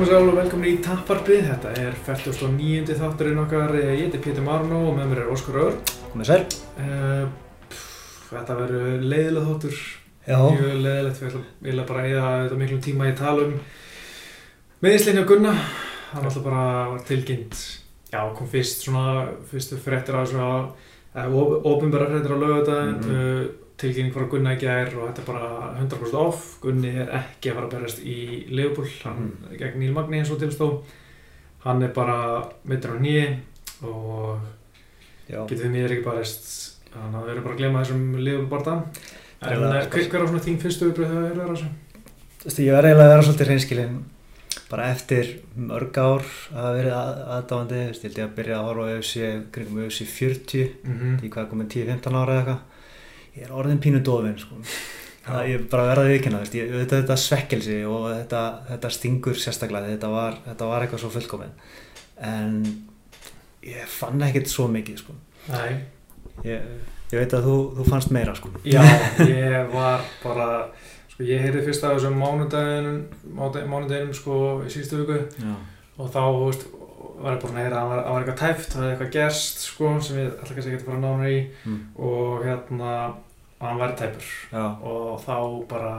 komið sér alveg velkomin í Tapparpið, þetta er 49. þátturinn okkar, ég heiti Pétur Marno og með mér er Óskar Ör. Komið sér. Uh, þetta verður leiðilega þáttur, Já. mjög leiðilegt, við ætlum bara að eða þetta miklum tíma í tala um meðisleinu Gunna, hann alltaf bara var tilkynnt, já kom fyrst svona, fyrstu fréttir á svona, ofinbæra fréttir á lögadaginn, Mhm. uh, tilkynning frá Gunna í gær og þetta er bara 100% off, Gunni er ekki að fara að berast í Leopold, hann gegn Níl Magni eins og tilstó, hann er bara mittur á nýji og getur við mér ekki barist, þannig að við erum bara að glema þessum Leopold barða. En eh, hver, hver á svona þín fyrstu uppröð þegar það er þessu? Þú veist, ég var eiginlega að vera svolítið hreinskilinn. Bara eftir mörg ár að verið að, aðdáðandi, ég held ég að byrja að horfa á UFC, kringum UFC 40, Mm -hmm. í hvað komið 10-15 ára eða eitthvað. Ég er orðin pínu dofin, sko. Það ég bara verða að viðkynna, þetta, þetta svekkelsi og þetta, þetta stingur sérstaklega, þetta var, þetta var eitthvað svo fullkominn. En ég fann ekkert svo mikið, sko. Ég, ég veit að þú, þú fannst meira, sko. já, ég var bara, sko ég heyrði fyrst af þessum mánudaginum, mánudaginum sko í síðustu viku Já. og þá, þú veist, var ég bara að heyra að það var, að eitthvað tæft, það var eitthvað gerst, sko, sem ég ætla kannski að fara nánar í Mm. og hérna, og hann var tæpur Já. og þá bara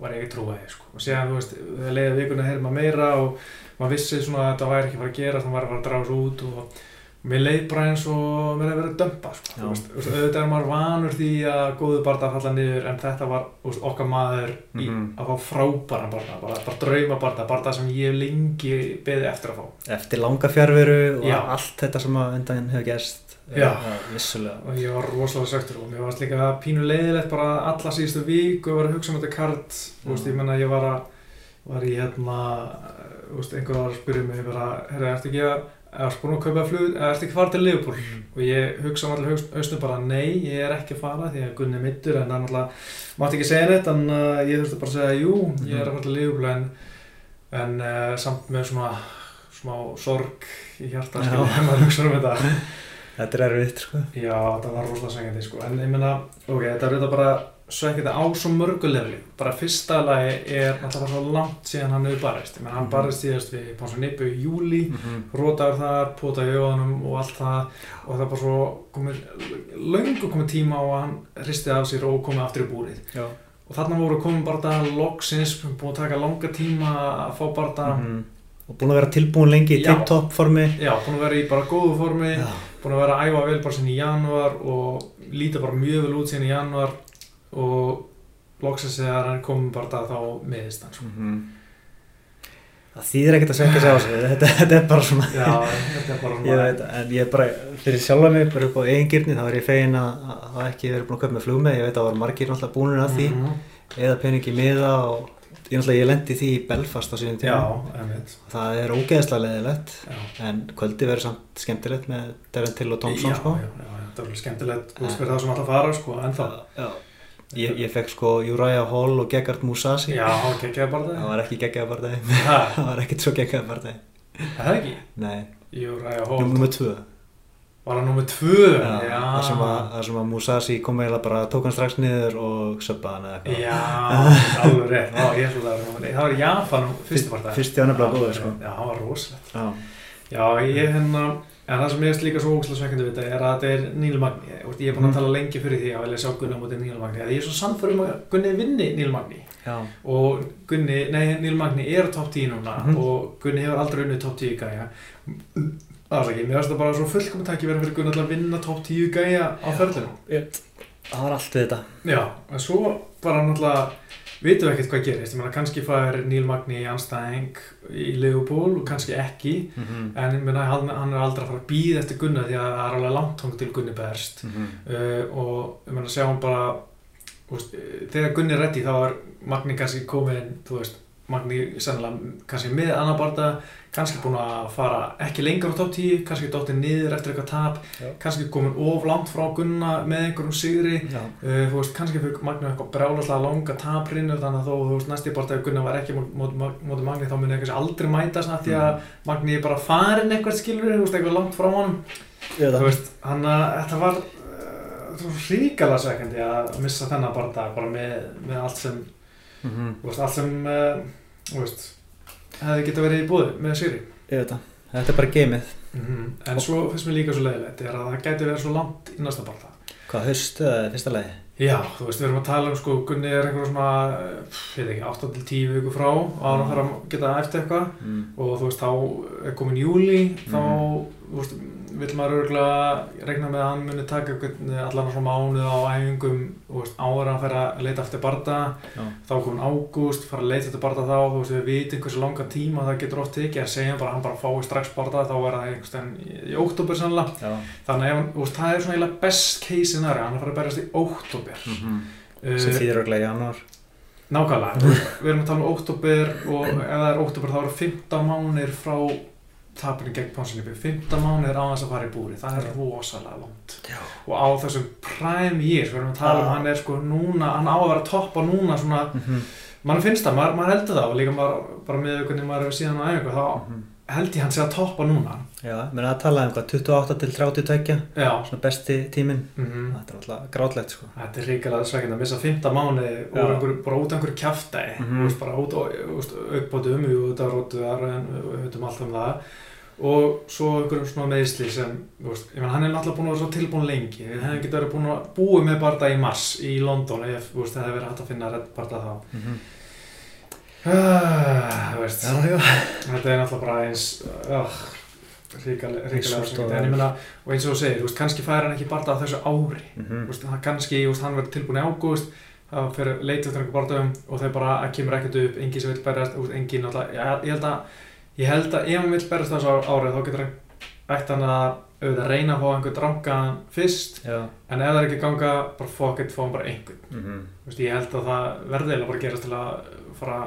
var ég ekki trúið, sko, og síðan, þú veist, við leiðið vikuna að heyra maður meira og maður vissi svona að þetta væri ekki að fara að gera, þannig var að fara að draga svo út og mér leið bara eins og mér hefði verið að dömpa, sko, þú veist, auðvitað er maður vanur því að góðu barða að falla niður, en þetta var, veist, okkar maður í, Mhm. að fá frábæran barða, bara, bara drauma barða, barða sem ég lengi beðið eftir að fá. eftir langa fjárveru og Já. allt þetta sem að undan hefur gerst uh, vissulega og ég var rosalega söktur og mér varst líka pínu leiðilegt bara alla síðustu vík og var að hugsa um þetta kart þú veist, ég menna ég var að var í hérna þú veist, einhver var að spyrja mig bara, herra, ertu ekki að ertu búin að kaupa flug, ertu ekki fara til Liverpool? Mm. og ég hugsa um allir hausnum bara nei, ég er ekki að fara því að Gunni er mittur en það er náttúrulega, mátti ekki segja neitt en uh, ég þurfti bara að segja jú, ég er að fara til Liverpool en, en uh, samt með svona smá sorg í hjarta skilur, þegar maður hugsa um þetta. Þetta er erfitt sko. Já, það var rosalega svekkjandi sko, en ég meina, ok, þetta er auðvitað bara svekkjandi á svo mörgu lefli. Bara fyrsta lagi er bara svo langt síðan hann hefur barist. Meina, hann Mhm. barist síðast við Ponsa Nippu í júli, -hmm. rótaður þar, potaði í öðunum og allt það og það bara svo komið, löngu komið tíma að hann hristið af sér og komið aftur í búrið. Já. Og þarna voru komið bara það loksins, búin að taka langa tíma að fá bara það, -hmm. og búin að vera tilbúin lengi í tip-top formi já, búin að vera í bara góðu formi, Já. búin að vera að æfa vel bara sinni í januar og líta bara mjög vel út sinni í januar og loksast þegar hann kom bara það þá meðist hann sko. -hmm. það þýðir ekkert að segja sig á sig þetta, þetta er bara svona Já, er bara ég veit, en ég er bara fyrir sjálfa mig bara upp á eigingirni þá er ég fegin að að það ekki verið búin að köpa með flug með ég veit að það var margir náttúrulega búinir að því Mhm. eða peningi miða og ég náttúrulega ég lendi því í Belfast á síðan tíma það er ógeðslega leðilegt en kvöldi verður samt skemmtilegt með Devin Till og Thompson já, sko. já, já, er alveg skemmtilegt fyrir það sem alltaf fara sko, en það. Ég, ég fekk sko Uriah Hall og Gegard Mousasi Já, bara það það var ekki geggjaða partæði Það það var ekkert svo geggjaða partæði er það ekki? Nei, nummer Holt nummer tvö. Var hann nummið tvö? já, þar sem að, að Mousasi kom eiginlega bara tók hann strax niður og söppaði hann eða eitthvað. Já, alveg rétt. Ná, það var í Japan fyrstu part fyrsti var nefnilega góður, sko. Já, hann var rosalegt. Já, Já, ég hérna, en það sem ég er líka svo ógæslega svekkandi við þetta er að þetta er Níl Magni. Þú veist, Ég er búinn að Mm. tala lengi fyrir því að vilja sjá Gunni á móti Níl Magni. Ég er svo sannfærum að Gunni vinni Níl Magni. já, Og Gunni, nei, Níl Magni er top 10 núna Mhm. og Gunni hefur aldrei unnið top 10 gæja. Það er ekki, mér finnst það bara svo fullkominn takk verið fyrir Gunni að vinna top 10 gæja á ferðinu. það var allt við þetta Já, en svo bara náttúrulega vitum við ekkert hvað gerist. Ég meina, kannski fær Níl Magni í anstæðing í Liverpool og kannski ekki. mm -hmm. En ég meina, hann, er aldrei að fara að býða eftir Gunna því að það er alveg langt hong til Gunni berst uh, og ég meina, sjá hann bara veist, eh, þegar Gunni er reddi þá er Magni kannski komin þú veist, Magni sennilega kannski með annar barða, kannski búin að fara ekki lengur á top 10, kannski dóttið niður eftir eitthvað tap, Já. kannski komin of langt frá Gunna með einhverjum sigri. Uh, þú veist, kannski fyrir Magni eitthvað brjálaslega langa taprinu þannig að þó, þú veist, næsti ef Gunna var ekki móti móti Magni þá muni kannski aldrei mæta svona því að Magni er bara farin eitthvað skilur, þú veist, eitthvað langt frá honum. Ég veit þú veist, hann að þetta var uh, ríkala svekkandi að missa þennan barndag bara með, með allt sem Mhm. þú veist, allt sem uh, hefði geta verið í búði með það, þetta er bara geimið. En svo finnst mér líka svo leiðilegt er að það gæti verið svo langt í næsta barða hvað, haustu eða fyrsta lagi? Já, þú veist, við erum að tala um sko, Gunni er einhver svona, ég veit ekki, 8-10 viku frá og hann þarf að geta eftir eitthvað. Mm. og þú veist, þá er komin júli, þá, Mhm. þú veist, vill maður örgulega regna með að hann muni taka einhvern allan svona mánuð á æfingum, þú veist, áður en hann fer að leita eftir barða, Já. þá komin ágúst, fara að leita eftir barða þá, þú veist, við vitum hversu langa tíma það getur oft tekið, en segjum bara að hann bara fái strax barða, þá er það einhvern veginn í, óttúber sannlega, þannig að þú veist, það er svona er óttúber. Mm Uh, sem þýðir örglega í janúar Nákvæmlega, við erum að tala um óttúber og ef það er óttúber þá eru 15 mánir frá tapinu gegn Ponsinlipi, 15 mánir á þess að fara í búri, það er rosalega langt Já. og á þessum prime years, við erum að tala um Já. hann er sko núna, hann á að vera að toppa núna svona, mm mann finnst það, maður heldur það og líka maður, bara með hvernig maður er síðan á æfingu, þá -hmm. held ég hann sé að toppa núna Já, menn að tala um hvað, 28 til 32 Já, svona besti tíminn. Mhm. Þetta er alltaf grátlegt sko. Þetta er ríkilega sveikinn að missa 15 mánuði Já. úr einhverju, bara út af einhverju Mhm. þú veist, bara út aukbótum, jú, þetta er rótuðar við veitum allt um það. Og svo einhverjum svona meðsli sem, veist, ég menn hann er náttúrulega búin að vera svo tilbúin lengi, hefum getið verið búin að búið með barða í mars í London ef, veist, það hefði verið hægt að finna rétt barða þá. mm -hmm. Ah, veist, Já, já. Þetta er náttúrulega bara eins, uh, ríkilega, og sveikinn, stóð. en ég menna, og eins og þú segir, þú veist, kannski fær hann ekki barða á þessu ári. Mm Þú veist, það kannski, þú veist, hann verður tilbúin í ágúst það fyrir leitið eftir einhver barndöfum og þau bara að kemur ekkert upp, enginn sem vil berjast. Enginn alltaf, ég, ég held að ég held að ef hann vil berjast þessu árið þá getur hann ætti hann að auðvitað reyna að fá einhvern drangan fyrst. Já. En ef það er ekki að ganga, bara fuck it, fá hann bara einhvern. Mm -hmm. Ég held að það verði eiginlega bara gerast til að fara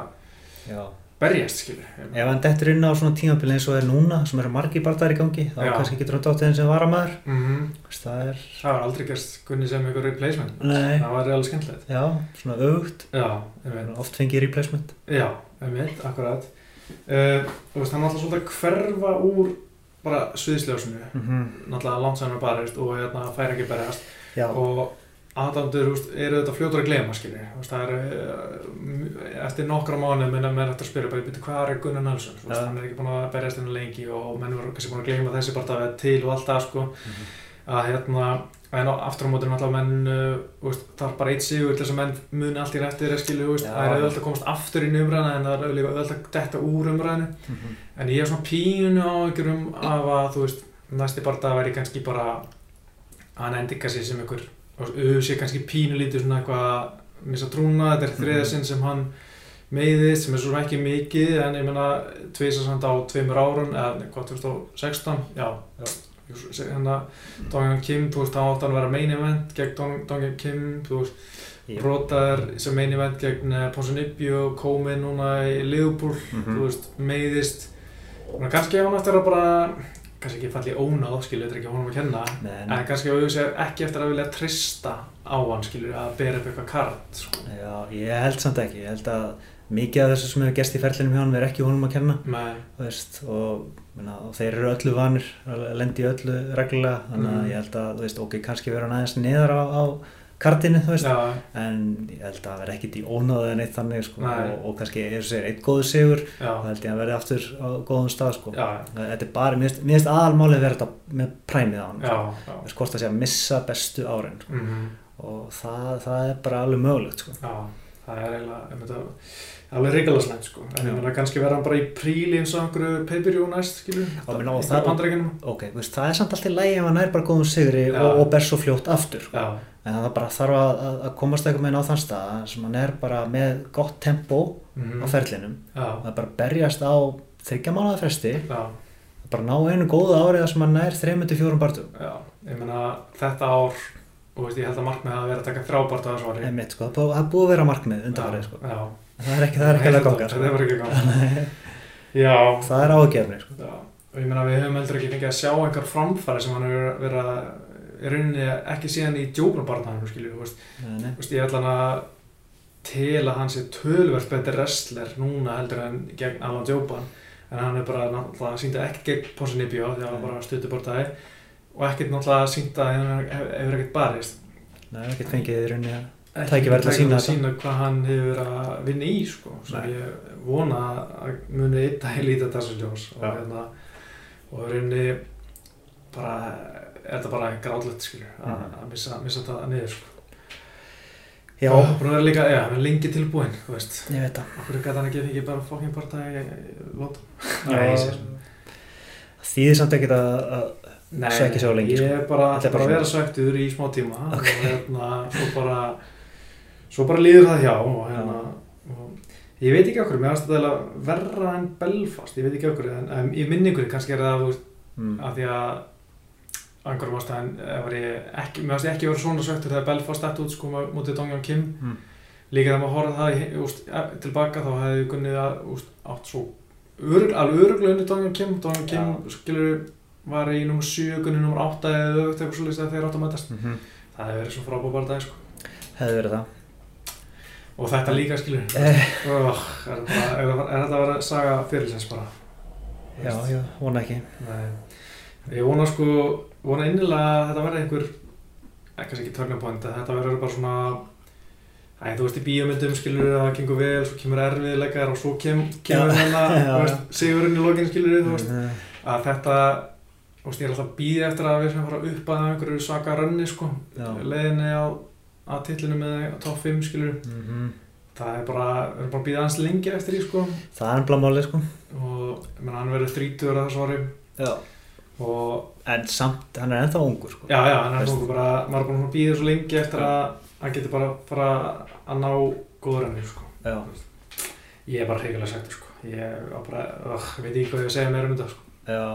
Já berjast, skilur Ef hann dettur inn á svona tímabili eins og er núna sem eru margi barðar í gangi þá Já. kannski getur hann dóttið einn sem varamæður mm það er það var aldrei gerst Gunni sem einhver replacement. Nei. Það var alveg skemmtilegt. Já, svona augt já, ég veit oft fengið replacement. Já, einmitt, akkurat. Uh, Þú veist, hann er alltaf svolítið að hverfa úr bara sviðsljósinu. Mm -hmm. náttúrulega landsænur barist og hérna fær ekki berjast. Já. Og aðdandur, eru þetta fljótur að glema skilji, þú veist, það er uh, eftir nokkra mánu minna menn eftir að spyrja bara, byrju, hvað er Gunnar veist, Ja. hann er ekki búin að berjast henni lengi og menn voru kannski búin að glema þessi bara það til og allt það, sko Mhm. að hérna, en á- aftur á móti náttúrulega menn, uh, það er bara eitt sigur til þess að menn muni allt í réttir, veist, Já. það er auðvitað að komast aftur inn í umræðina en það er auðvitað að detta úr umræðinu Mhm. En ég er svona pínu á einhverjum af að, þú veist, næsti barða væri kannski bara að hann endi kannski sem einhver, auðvitað sé kannski pínu lítið svona eitthvað að missa trúna, þetta er Mhm. sinn sem hann meiðist, sem er svona ekki mikið, en ég meina tveisa samt á tveimur árun, eða hvað, 2016, já, já. hérna Dongjan Kim, þú veist, þá átti hann að vera main event gegn Dong- Dongjan Kim, þú veist, brotar sem main event gegn uh, Ponsunibju, komið núna í Liverpool, Mhm. þú veist, meiðist Þannig að kannski hann eftir að bara kannski ekki falli ónáð, skilur, þetta er ekki honum að kenna Nei, nei. en kannski ekki eftir að vilja trista á hann, skilur, að bera upp eitthvað kart sko. Já, ég held samt ekki, ég held að mikið af þessu sem hefur gerst í ferlinum hjá hann er ekki honum að kenna veist, og, minna, og þeir eru öllu vanir lendi öllu reglulega þannig að Mhm. ég held að, þú veist, ok, kannski vera hann aðeins niður á, á kartinu, þú veist. Já, en ég held að það verði ekkit í ónáðu en eitt þannig, sko, og, og kannski, eins og segir, eitt góður sigur já, og held ég að verði aftur á góðum stað, sko. Þetta er bara, mér finnst- aðalmálið verið þetta með præmið á hann veist, hvort það sé að missa bestu árin sko. mhm, og það, það er bara alveg mögulegt, sko. Já, það er eiginlega, að alveg reykjala slæmt, sko, en ég meina kannski verða hann bara í príli eins og einhverju pay-per-view næst, einhverju það- það er samt alltaf lægi ef hann er bara góðum sigri og, og ber svo fljótt aftur, sko en það bara þarf að, að- að komast eitthvað með á þann stað sem hann er bara með gott tempo mhm, á ferlinum. Það er bara að berjast á þryggja mánuða fresti. Já, bara ná einu góðu árið sem hann er 3-4 barndum já, ég meina þetta ár, og veist, ég held að markmið hafa verið að taka þrábart að þessu ári, einmitt, sko, það er er búið að vera markmið undanfarið, sko. það er ekki, það er ekki alveg að ganga, Það er sko. ekki að ganga. Já, það er ágefni, sko. og ég meina við höfum heldur ekki fengið að sjá einhver framfæri sem hann hefur verið að rauninni ekki síðan í djóknabarnaðinu, skilju, ég ætla hann að til að hann sé tölverð betri wrestler núna heldur en gegn Alan Djópan, en hann er bara náttúrulega síndi ekki gegn Ponsinibjó því að hann bara stuttubortaði og ekkert náttúrulega síndi að hann hefur hefur ekkert barist. Nei, ekkert fengið í rauninni að tækifæri til að að þetta. sína hvað hann hefur að vinna í sko, sem Nei. ég vona að muni einn dag líta þessu ljós og hérna og rauninni bara er þetta bara gráðlegt skilur að, Mhm. að missa, missa þetta niður sko. Já, og búin að vera líka, já, hann er lengi tilbúinn þú veist, ég veit það. okkur gæti hann ekki fengið bara fokkin parta í lóta Já, ég sé það þýðir samt ekkert að, að Svekja sig á lengi, ég sko. er bara, Þetta er bara að vera svektur í smá tíma og hérna, svo bara svo bara líður það hjá og hérna og ég veit ekki okkur, mér varst þetta verra en Belfast, ég veit ekki okkur en, en í minningunni kannski er það þú veist, mm. að því að einhverjum ástæðan var ég ekki, mér varst ég ekki verið svona svektur þegar Belfast dætt út sko á mótið Dong Jon Kim Mm. líka þegar maður horfði það í, úst, tilbaka þá hefði Gunnið að, úst, átt svo örug, alveg öruglega unni Dong Jon Kim Dong Jon Kim skilur var í nummer 7, Gunnið nummer 8 eða auðvitað eitthvað svo lýst að þeir áttu að mætast Mm -hmm. það hefði verið svo frábár bara dag sko. Hefði verið það. og þetta líka skilur Eh, oh, er, er, er þetta að vera saga fyrirlins bara já, já, vona ekki. Nei. ég vona sko vona innilega að þetta verði einhver ekkert ekki point að þetta verður bara svona Æ, þú veist í bíómyndum skilur að það gengur vel, svo kemur erfiðleikar og svo kem, kemur hérna veist, sigurinn í lokin skilur þú veist, Mm. að þetta þú veist, ég er alltaf býða eftir að við sem fara upp að einhverju svaka rönni sko, Já. leiðinni á að tillinu með top 5 skilur Mm það er bara, við erum bara að býða hans lengi eftir því sko. Það er ennblá málið, sko. og ég meina, hann verður 30 að þessu ári. Og En samt, hann er ennþá ungur, sko. já, já, hann er nú bara maður er búin að býða svo lengi eftir að hann getur bara fara að ná góður henni sko ég er bara hrigilega sættur sko ég bara, uh, veit ekki hvað ég að segja meira um þetta sko Já,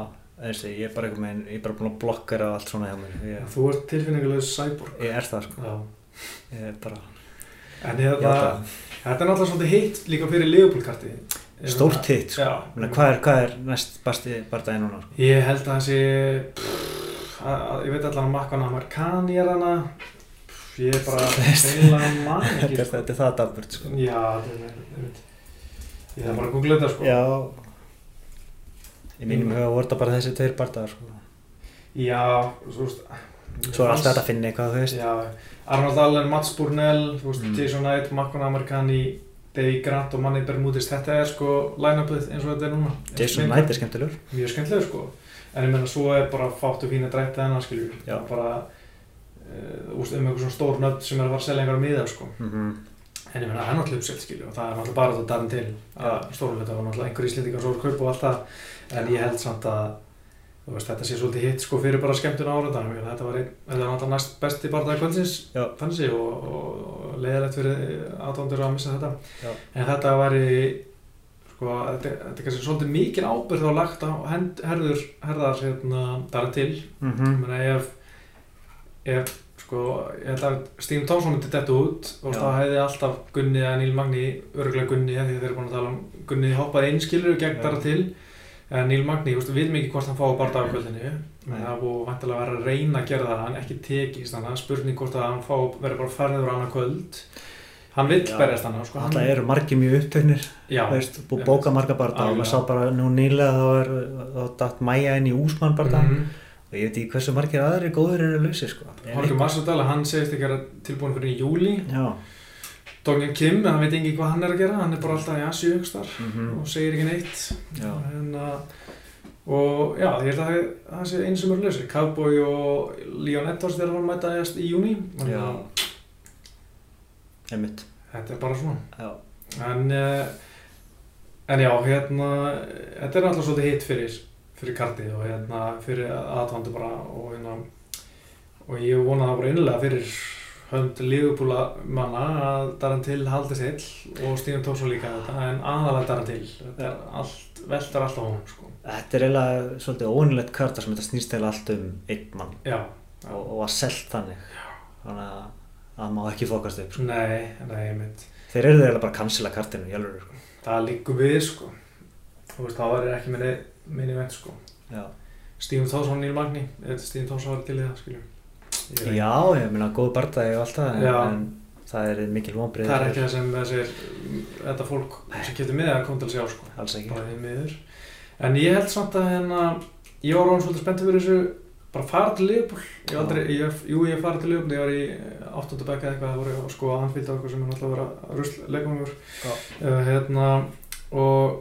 eins og ég er bara veginn, ég er bara búin að blokkera allt svona hjá mér. Ég, þú ert tilfinningulegur cyborg ég er það, sko. Ég er bara, en ég þetta, er það. þetta er náttúrulega svolítið hitt líka fyrir Leopold-karti Stórt hitt, sko. hvað, er, hvað er næst bardagi núna, sko? Ég held að það sé pff, að, að, ég veit allan að makkan Amerikani er hana ég er bara heila mann Þetta er, sko. þetta er það dagburt, sko. Já, þetta er ég ég þarf bara að googla þetta sko Já. Mínum huga voru þetta bara þessi tveir bardagar, sko. Já, svo veist Svo er alltaf þetta að finna eitthvað, þú veist. Arnold Allen, Mats Burnell Mm. Jason Knight, Makkan Amerikani Davey Grant og Manny Bermudez þetta er sko line-upið eins og þetta er núna. Jason Knight er skemmtilegur. Mjög skemmtilegur sko. En ég menna svo er bara fátu fína drætti hennar skilju Já. bara uh, úst, um einhver svona stór nöfn sem er að fara að selja einhverja miða sko. Mm En ég það er náttúrulega uppselt, skilju, og það er náttúrulega bara þetta darin til. Að stórlega og náttúrulega einhver íslendingar svo er kaup og allt það, en ég held samt að, veist, þetta sé svolítið hitt sko fyrir bara skemmtun áraðanum, þetta var einn, þetta var náttúrulega næst besti barndagi kvöldsins, Já. fanns ég, og, og, og leiðilegt fyrir aðdóndur að missa þetta, Já. en þetta var í, sko, þetta, þetta er kannski svolítið mikil ábyrð á lagt á hend, herður, herðar, hérna, darin til, -hmm. ég meina, ef, ef sko, ég held að Stephen Thompson myndi þetta út og þá hefði alltaf Gunni eða Níl Magni, örgulega Gunni því þeir eru búin að tala um Gunni hoppaði einskilur gegn þar til. En Níl Magni, við veitum ekki hvort hann fái bara dagkvöldinu en það búið vantilega að vera að reyna að gera það en ekki tekist þannig að spurning hvort að hann verið bara ferður á annað kvöld. Hann vill berjast hann sko, hann, Alltaf eru margir mjög upptöknir, búið bóka marga bardaga og maður sá bara nú nýlega þá er, þá datt Maja inn í Úsmann bardaga Mhm. og ég veit ekki hversu margir aðri góður eru sko. Er Holger eitthvað- Massadal, hann segist ekki að vera tilbúin fyrir í júli. Dognin Kim, hann veit ekki hvað hann er að gera hann er bara alltaf í Mm og Já. ég held að það- sé eins sem eru lausir Cowboy og Leon Edwards þegar hann mætaðist í júni Já. Einmitt. þetta er bara svona Já. en, uh, en já, hérna þetta er alltaf svolítið hitt fyrir fyrir kartið og hérna fyrir aðtvandu bara og hérna og ég vona það bara innlega fyrir hönd liðupúla manna að Daran Till haldi sill og Stíðan Tórsson líka þetta en aðalega Daran Till þetta er allt, veltar alltaf honum sko. Þetta er eiginlega svolítið óunilegt karta sem þetta snýst eða allt um einn mann já, já. og, og að selt þannig. Þannig að það má ekki fókast upp. Sko. nei, nei, ég mynd Þeir eru eiginlega bara að cancela kartinu, ég alveg, sko. það líkur við sko þú veist, það var ekki minni, minni vend sko Já. Stíðan Tórsson Níl Magni, Stíðan Tórsson var til í það skiljum Já, ég meina góð bardagi og allt það, en, en það er mikil vonbrið. Það er ekki það sem þessir, þetta fólk sem getur miða kom til að sjá sko, En ég held samt að hérna, ég var ráðan svolítið spenntið fyrir þessu bara fara til Liverpool ég hef aldrei, ég, jú ég farið til Liverpool ég var í 8. bekka eða eitthvað það voru að skoða anfíld og eitthvað sem er náttúrulega að vera rusl leikum yfir Já. uh, hérna og,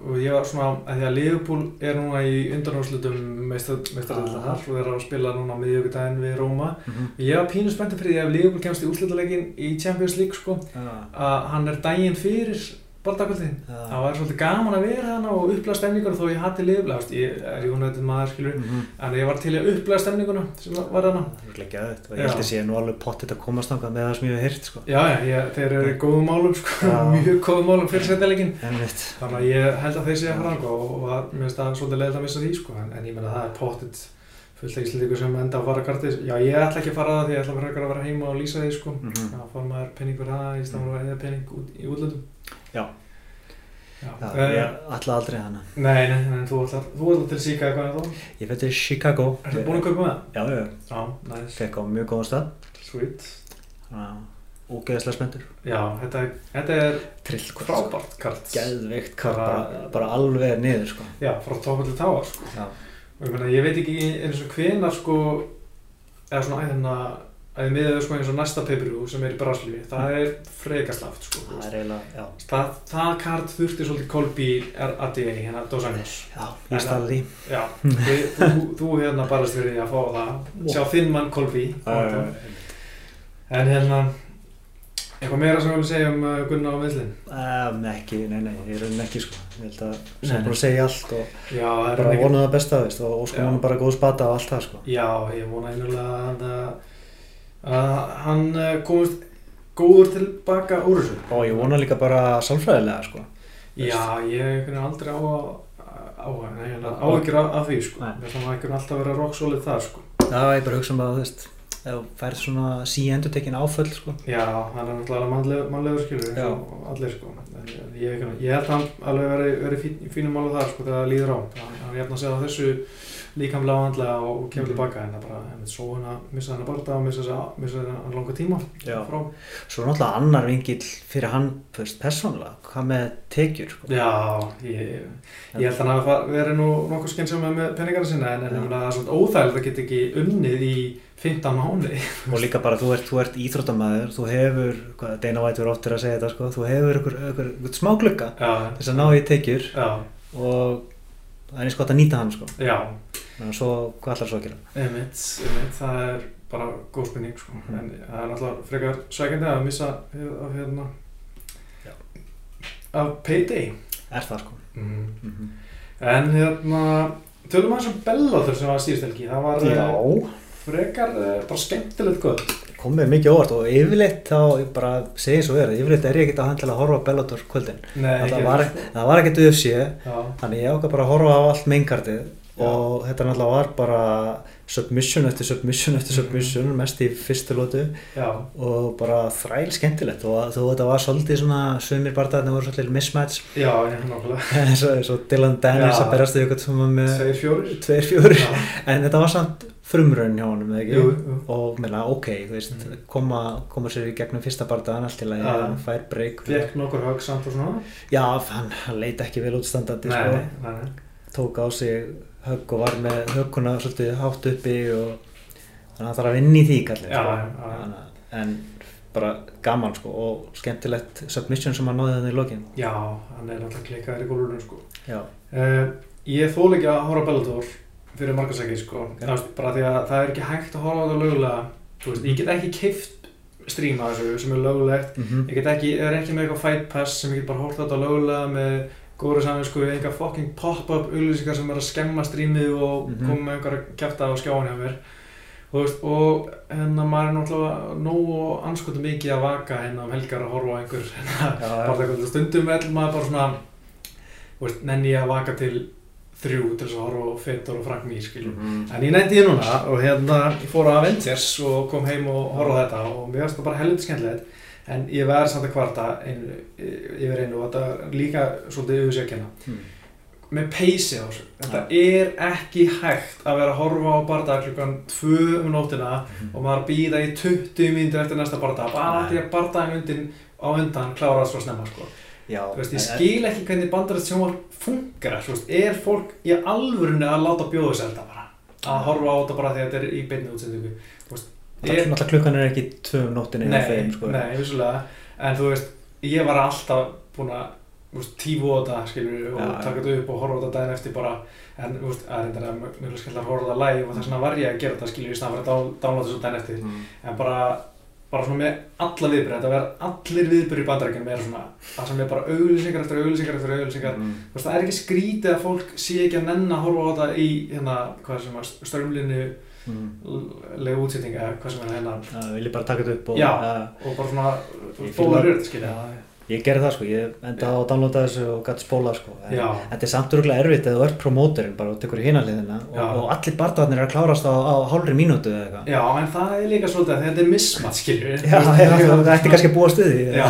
og ég var svona að því að Liverpool er núna í undanúrslutum meistaröldanar og þeir eru að spila núna miðjögudaginn við Róma Mhm. ég var pínu spenntið fyrir því að ef Liverpool kemst í úrslutaleikin í Champions League sko að hann er daginn fyrir baldakvöldin já. það var svolítið gaman að vera hana og upplega stemningur þó ég hatti veist, ég er United maður skilur Mhm. en ég var til að upplega stemninguna sem var hana Það er ekki aðeins og ég held að sé nú alveg pottit að komast náttúrulega með það sem ég hef heyrt sko. já, já, þeir eru góðum málum sko, mjög góðum málum fyrir veit, þannig að ég held að þeir sé að fara og, og að, mér finnst það svolítið leiðilegt að missa því sko, en, en ég menna það er pottit fullt af íslendingur sem enda að fara kartis já, ég ætla ekki að fara það því ég ætla að vera heima og lýsa því sko, Mhm. þá fór maður penning fyrir það í stafn og eða penning út, í útlöndum Já. Já, já, eh, ég ætla aldrei hana Nei, nei, nei, þú ætlar, þú ætlar til Chicago, er það? Ég fætti Chicago Ertu búin að kaupa með það? Já, já, Já, næs, fekk á mjög góðan stað sweet Þannig að ógeðslega spenntur Já, þetta, er- þetta er Trill sko. frábært kart Geðveikt kart, Bara- bara, alveg niður sko. Já, frá topa til táa sko. Já, og ég meina, ég veit ekki eins og hvenar sko eða svona æðina að ég miðið sko eins og næsta peipiru sem er í Braslífi, það er frekaslaft sko, þú það er eiginlega, já. Það, það kart þurfti svolítið Kolbi RADA, hérna Dos Anjos. Já, ég stæði því Já, þið, þú, þú hérna barast fyrir því að fá það. Sjá þinn mann Kolbi en hérna eitthvað meira sem við viljum segja um uh, Gunnar á meðlinn um, Ekki, nei, nei, ég raunin ekki sko. Ég held að sem nei. bara segja allt og Já, bara ekki vona það besta veist, og Já. hann bara góð spata og allt það sko. Já, ég vona einulega að, að hann uh, komist góður tilbaka úr þessu. og ég vona líka bara sálfræðilega sko. Já, ég veginn aldrei á að á að áhyggjur af, því sko. Þannig að einhvern alltaf vera rock solid það sko. Já, ég bara hugsa um að þú veist ef þú færð svona sí-endur tekin áföll sko. Já, hann er náttúrulega mannlegur, mannlegur skilur og allir sko. Ég, ég, ég held að hann alveg veri, veri fín, fínum málu þar sko þegar það líður á. Hann, hann er jafn að segja þessu líkamlega og andlega og, kemur Mhm. tilbaka en það bara, en svo hann að missa hann að barða og missa þess að langa tíma frá. Svo er náttúrulega annar vingill fyrir hann þú veist, persónulega, hvað með tekjur sko. Já, ég, ég held að hann hafi fa- verið nú nokkuð skynsum með peningarna sinna en, það er svona óþægilegt að geta ekki unnið í 15 mánuði. og líka bara þú ert, þú ert íþróttamæður þú hefur, hvað, Dana White verður oftir að segja þetta sko, þú hefur ykkur smá glugga Já, þess að ná í tekjur. Og það er eins gott að nýta hann sko. að svo, hvað ætlar svo að gera? einmitt, einmitt, það er bara góð spurning sko, Mhm. en það er náttúrulega frekar sækjandi að missa af hérna Já. af payday. Er það sko? Mm. Mm En hérna, tölum aðeins um Bellator sem var síðust helgi, það var eh, Já, frekar eh, bara skemmtilegt gott. Komið mikið óvart og yfirleitt þá, ég bara segi svo verið, yfirleitt er ég ekkert að handla að horfa Bellator kvöldin. Nei, Það var, það var ekkert UFC, þannig ég ákvað bara að horfa á allt meinkartið Já. og þetta náttúrulega var bara submission eftir submission eftir Mhm. submission, mest í fyrstu lótu og bara þræl skemmtilegt og þú þetta var svolítið svona sumir barðarnir voru svolítið mismatch já, nákvæmlega. eins og Dylan Dennis að berast við eitthvað sem var með Tveir fjórir. tveir fjóri Já, en þetta var samt frumraun hjá honum jú, jú. og meina ok, veist, Mhm. koma, koma sér í gegnum fyrsta barðan allt til að Já. ég fær breyk Fekk nokkur högg samt og svona. já, hann, hann leit ekki vel útstandandi sko. tók á sig högg og var með högguna svolítið hátt uppi og þannig að það þarf að vinna í því kallið Já, sko. en bara gaman sko og skemmtilegt submission sem hann náði þannig í lokin Já, hann er náttúrulega klikkaður í gólurinn, sko. Uh, ég þól ekki að horfa Bellator fyrir margarsæki, sko. Ok. Það er bara því að það er ekki hægt að horfa á þetta lögulega. Veist, ég get ekki keift stríma þessu sem er lögulegt. mm Ég get ekki, er ekki með eitthvað fight pass sem ég get bara hort á þetta lögulega með góður saman, sko, eitthvað fucking pop-up auðlýsingar sem er að skemma strímið og Mhm. koma með einhverja kæfta á skjáin hjá mér. Og, og hérna maður er náttúrulega nógu anskotum mikið að vaka hérna um helgar að horfa á einhver hérna, já, bara eitthvað stundum vel maður bara svona veist, nenni ég að vaka til þrjú til þess að horfa á Fedor og Frank Mir skiljum. Mhm. En ég nefndi ég núna og hérna ég fór á Avengers og kom heim og horfa þetta og mér finnst það bara helviti skemmtilegt en ég verði samt að kvarta einu, yfir einu og þetta er líka svolítið yfir sig að kenna Mm. með peysi á þessu. Þetta er ekki hægt að vera að horfa á barða klukkan 2 um nóttina Mhm. og maður býða í 20 mínútur eftir næsta barða bara því að barðaðin undan á undan klárast svo snemma sko. já, veist, ég skil ekki hvernig bandarætt sjónvar funkar er fólk í alvörunni að láta bjóða sér þetta bara? Að horfa á þetta bara því að þetta er í beinni útsendingu Það náttúrulega klukkan er ekki tvö um nóttinni hjá Nei, þeim, sko. nei, vissulega En þú veist, ég var alltaf búin að tífu á þetta, skilur og já. taka þetta upp og horfa á þetta daginn eftir bara en þú veist, að þetta er mjög skemmt að horfa þetta live og þess vegna var ég að gera þetta, skilur í snabba að downloada þessu daginn eftir Mm. en bara, bara svona með alla viðbyrði þetta verður allir viðbyrði í bandarækjunum er svona, það sem er bara auglýsingar eftir auglýsingar eftir auglýsingar Mm. Þú veist, það er ekki skrítið að fólk sé ekki að nenn Mm. legu útsettinga, eða hvað sem er hérna Já, vil ég bara taka þetta upp og... Já. Ja, og bara svona fíla- rödd, skilja ég gerði það, sko. Ég endaði á að downloada þessu og gæti spóla, sko. En, þetta er samt örgulega erfitt eða þú ert promóterinn bara og tekur í hinaliðina og, og allir bardaðarnir er að klárast á, á hálfri mínútu eða eitthvað. Já, en það er líka svolítið að þetta er mismat, skilju Já, það ætti kannski að búa stuði. Já,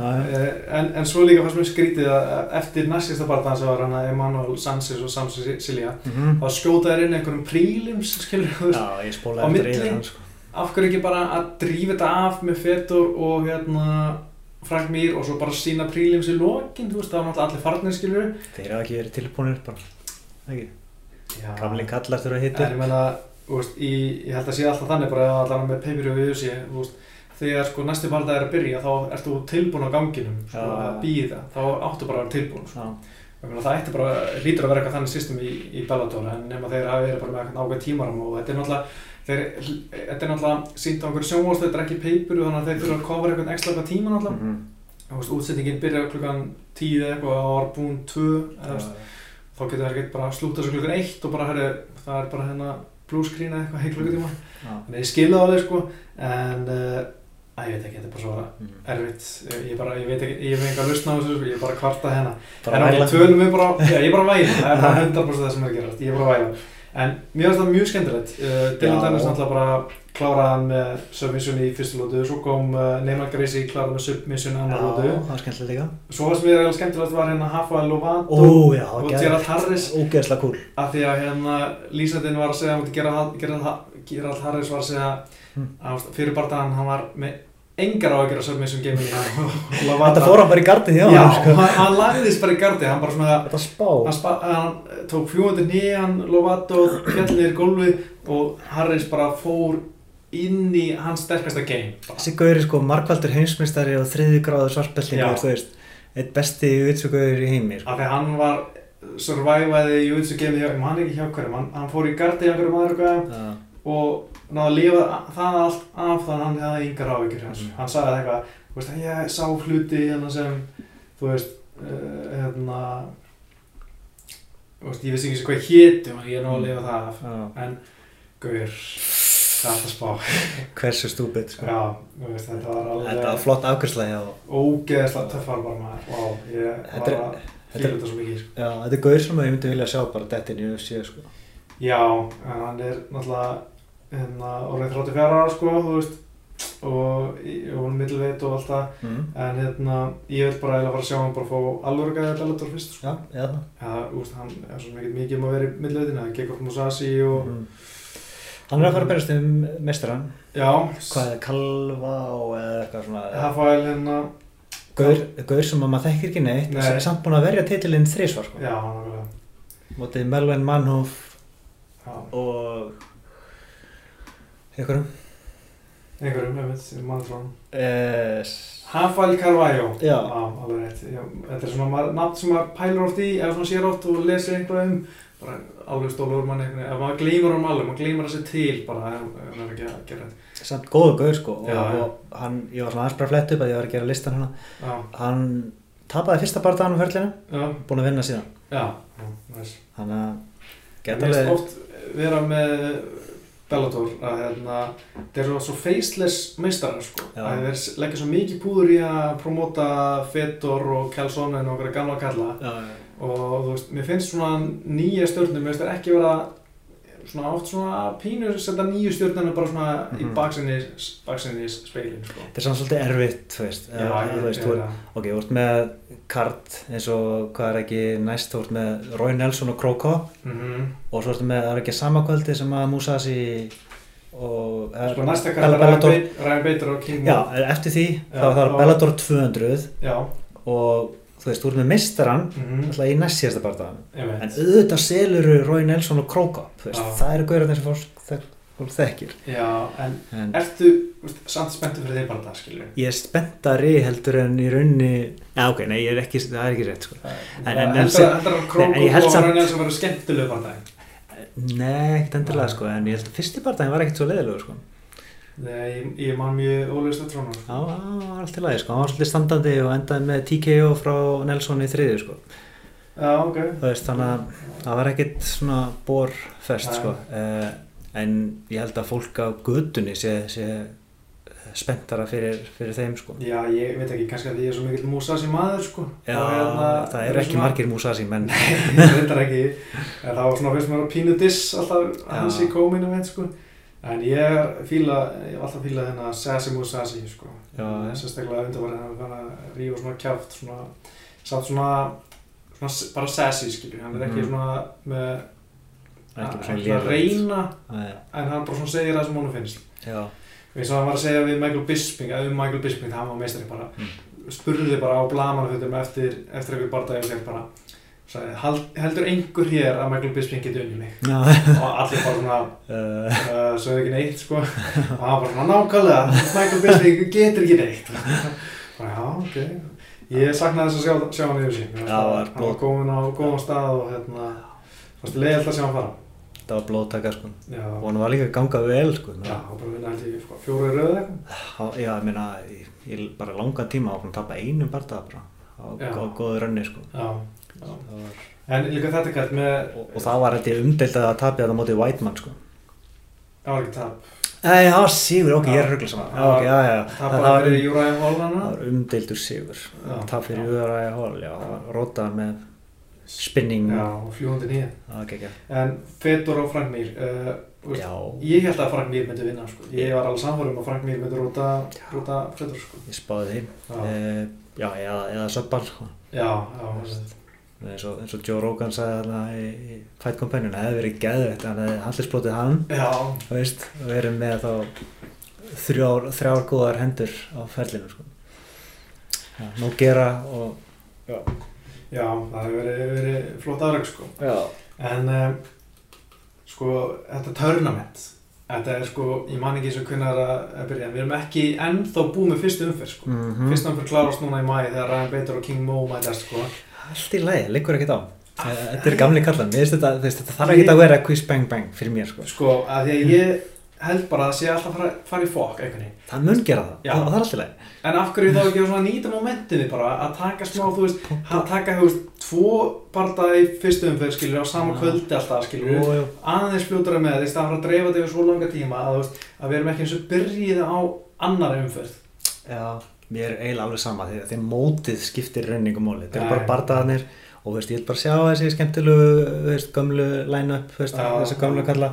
eh, en, en svo líka fannst mér skrítið að eftir næstista barndan sem var hann að Emanuel Sanchez og Sam Cecilia Mm þá skjótaði inn einhverjum prílims, skilju, þú veist já, ég Á milli? sko. af hverju ekki bara að drífa þetta af með Fedor og hérna Frank Mir og svo bara sína prílims í lokin, þú veist, það var náttúrulega allir farnir, skilju Þeir hafa ekki verið tilbúinir bara. Ekki. Já, Gamli kallar þurfa að En hitta. ég meina, þú veist, í, ég held að sé alltaf þannig bara að allan með pay-per-view við þessi, þú veist, þegar sko næsti barndag er að byrja þá ert þú tilbúin á ganginum, sko, Já. að býða, þá áttu bara að vera tilbúin, sko. Ég meina, það ætti bara, hlýtur að vera eitthvað þannig system í, í Bellator, en nema þeir hafi verið bara með ákveð tímaram og þetta er náttúrulega, þetta er náttúrulega sínt á einhverju sjónvóðstöð, þetta er ekki pay-per-view, þannig að þeir þurfa að cover eitthvað ekstra eitthvað tíma náttúrulega. Þú veist, útsettingin byrjar klukkan 10 eða eitthvað og var búin 2, eða, þú veist, þá getur það ekkert bara slúta þessu klukkan 1 og bara, herri, það er bara hérna eða eitthvað í klukkutíma. Já. Þannig að ég skilði á þau sko, en uh, að ég veit ekki, þetta er bara svo Mhm. erfitt, ég, bara, ég veit ekki, ég hef enga lustna á þessu, sko, ég er bara að kvarta hérna. Bara en væla. tölum við bara, já, ég er bara að væla, það bara 100% það sem að gerast, ég bara að væla. En mér finnst það mjög skemmtilegt, uh, Dylan Já. Dennis náttúrulega bara kláraði hann með submission í fyrstu lótu, svo kom uh, Neymar Gracie kláraði með submission annar Já, lótu. það var skemmtilegt líka. Svo fannst mér eiginlega skemmtilegt var hérna Rafael Lovato Ó, já, og. Gerald Harris Ógeðslega cool. af því að hérna lýsandinn var að segja Gerald, Harris var að segja Hmm. að fyrir barndagann hann var með engar á að gera submission gaming Þetta fór hann bara í gardið Já, sko. hann, hann lagðist bara í gardi hann bara svona Þetta spá. hann, spa, hann tók fjóðandi nýjan Lovato fjallir í gólfi og Harris bara fór inn í hans sterkasta game bara. Þessi gauri sko markvaldur heimsmeistari og þriði gráður svartbeltingur, þú veist, eitt besti vitsugaur í heimi, sko. af því hann var survivaði Jutsu game hjá, ég man ekki hjá hverjum hann, hann fór í gardi hjá hverjum aðra Já, og náðu að lifa það allt af þannig að hann hefði yngar áhyggjur hans. Mm. Hann sagði eitthvað, þú veist, ég sá hluti hérna sem, þú veist, uh, hérna, þú veist, ég vissi ekki hvað hétum og ég er nú að lifa það af. já. En, gaur, það er alltaf spá. Hversu stúbid, sko. Já, þú veist, þetta var Þetta var alveg flott afgjörsla hjá, ógeðslega töffar bara maður. Vá, ég var að er- þetta svo mikið, sko. já, þetta er gaur sem ég myndi vilja sjá bara dettin í UFC, sko. Já, en hann er náttúrulega hérna orðið 34 ára sko, þú veist og hún er middleveit og allt það Mm. en hérna, ég vil bara eiginlega fara að sjá hann bara fá alveg gæði Bellator fyrst sko. Já, eða það. Já, þú veist, hann er svo mikið mikið um að vera í middleveitin eða Gekkoff Musashi og Mm. Hann er að fara að berast um mestran, já, hvað er Kalva og eða eitthvað svona, Rafael hérna gaur, gaur sem að maður þekkir ekki neitt, Nei. sem er samt búin að verja titilinn þrísvar, sko. já, hann er Mótið Melvin Manhoff já, og einhverjum. einhverjum, ég veit, mann frá hann Eh, Rafael Carvalho. Já. alveg rétt já, þetta er svona maður, nafn sem maður pælar oft í eða svona sér oft og lesir eitthvað um. Bara alveg stólur mann eitthvað ef maður gleymur um alveg, maður gleymur þessi til bara ef maður er ekki að gera þetta. Samt góðu gaur sko og, Já, já. og hann, ég var svona aðeins bara að fletta upp að ég var að gera listan hana hann tapaði fyrsta bardaðan á ferlinu já, búin að vinna síðan. Já, já næs hann að geta alveg vera með Bellator að hérna, þeir eru svo faceless meistarar sko, að þeir leggja svo mikið púður í að promóta Fedor og Kelsonen og okkur gamla kalla. Já, já. og þú veist, mér finnst svona nýja stjórnum, mér finnst það ekki vera svona oft svona pínu setja nýju stjórnum bara svona í Mhm. baksinni baksinni speilin sko. þetta er svona svolítið erfitt þú veist, Já, Eða, ég, þú veist ég, þú, ég, ok, þú ert með kart eins og hvað er ekki næst þú ert með Roy Nelson og Kroko. Mm og svo ertu með, það er ekki samakvöldi sem að Musashi og sko næsta kalla Bellator. Ryan Bader og King já, Wolf eftir því Já, þá er Bellator 200 já, og þú veist, þú ert með mistaran Mhm. alltaf í næst síðasta bardaðan Einmitt. en auðvitað seluru Rói Nelson og Krókop veist, Já. það eru gaurið þessi fólk, fólk þekkir Já, en en ertu veist, samt spenntur fyrir þeir bara það, skilur ég er spenntari heldur en í raunni já ok, nei, er ekki, það er ekki rétt sko. En- en- en en held og Raunin sem verður skemmtilegu bara það nei, ekkert endilega sko, en ég held að fyrsti bardaðin var ekkert svo leiðilegur sko. Nei, ég, ég man mjög ólust eftir honum já, það var allt í lagi sko, hann var svolítið standandi og endaði með TKO frá Nelson í þriðju sko. Já, ok þú veist, þannig að það var ekkert svona borfest Nei. sko. uh, en ég held að fólk á gödunni sé, sé spenntara fyrir, fyrir þeim sko. Já, ég veit ekki, kannski að því ég er svo mikill Musasi maður, sko Já, hérna, það eru ekki svona- margir Musashi menn Nei, reyndar ekki En það var svona fyrst maður að pínu diss alltaf hans í kominu með, sko En ég er fíla, ég hef alltaf fílað þennan Sassi Musasi, sko Já, já. Sérstaklega undanvarinn hann fann að rífa svona kjáft svona, samt svona, svona bara sassy, skilju Hann er ekki Mhm. svona með ekki bara að- svona að reyna Nei, En hann bara svona segir það sem honum finnst já, eins og hann var að segja við Michael Bisping að um Michael Bisping, það hann var meistari bara Mm. spurði bara á blamanafötum eftir, eftir einhver barndagi og segir bara sagði, "Hald- heldur einhver hér að Michael Bisping geti unni mig? Já. Og allir bara svona uh, uh, sögðu ekki neitt sko. Og hann bara svona nákvæmlega Michael Bisping getur ekki neitt. Bara já ok. Ég saknaði þess að sjá, sjá hann yfir sín Já, hann var komin á góðan stað og hérna fannst leiðilegt að sjá hann fara. Það var blóðtaka sko. já, og hann var líka að ganga vel sko. já, hann bara vinna held ég sko, fjóru röðu eitthvað. Já, ég meina, í, í bara langan tíma á að tapa einum bardaða bara á, góðu rönni sko. já, En líka þetta kært með, og, og það var þetta umdeild að tapja það mótið Whiteman sko. það var ekki tap, Nei, það var sigur, ok, ég er Já. ruggla saman Já. Já, ok, já, já, tap það, bara var, fyrir um, Júræði það Hólana. var umdeildur sigur Já. Tap fyrir Já. Uðaræja Hól, já, það var rótað með spinning Já, og fljúandi nýja. Það var ekki En Fedor og Frank Mir, uh, veist, Já, ég held að Frank Mir myndi vinna, sko. Ég var alveg samfórum að Frank Mir myndi róta, róta Fedor, sko. ég spáði því Já, uh, Já, eða, eða já, já, eins og, eins og Joe Rogan sagði þarna í, í Fight Companion, það hefði verið geðveitt hann hefði handlisblótið hann, já, þú veist og verið með þá þrjár, þrjár góðar hendur á ferlinu sko. Já, nú gera og já, það hefur verið, verið flott afreg, sko. Já, En, um, sko, þetta tournament, þetta er sko, ég man ekki eins og hvernig það er að- byrja, við erum ekki ennþá búið með fyrstu umferð, sko. mm Fyrsta umferð klárast núna í mæ þegar Ryan Bader og King Mo mætast, sko. Allt í lagi, liggur ekkert á. Þetta er gamli kallan, þetta, þetta þarf ekki að vera quiz bang bang fyrir mér sko. Sko, að því að ég held bara að sé alltaf að fara, fara í fokk. Það mun gera það, það, það er allt í lagi. En af hverju þá ekki að nýta momentinni bara að taka smá, þú veist, að taka, þú veist, tvo barða í fyrstu umferð, skilur, á sama kvöldi alltaf, skilur, jú. aðeins fljótara með því að fara að dreifa þetta yfir svo langa tíma að, veist, að við erum ekki eins og byrjið á annari umferð. Já, mér er eiginlega alveg sama því að að mótið skiptir rauningum móli þetta Nei. eru bara bardaðanir og veist, ég vil bara sjá þessi skemmtilegu gömlu line-up þessi gömlu kalla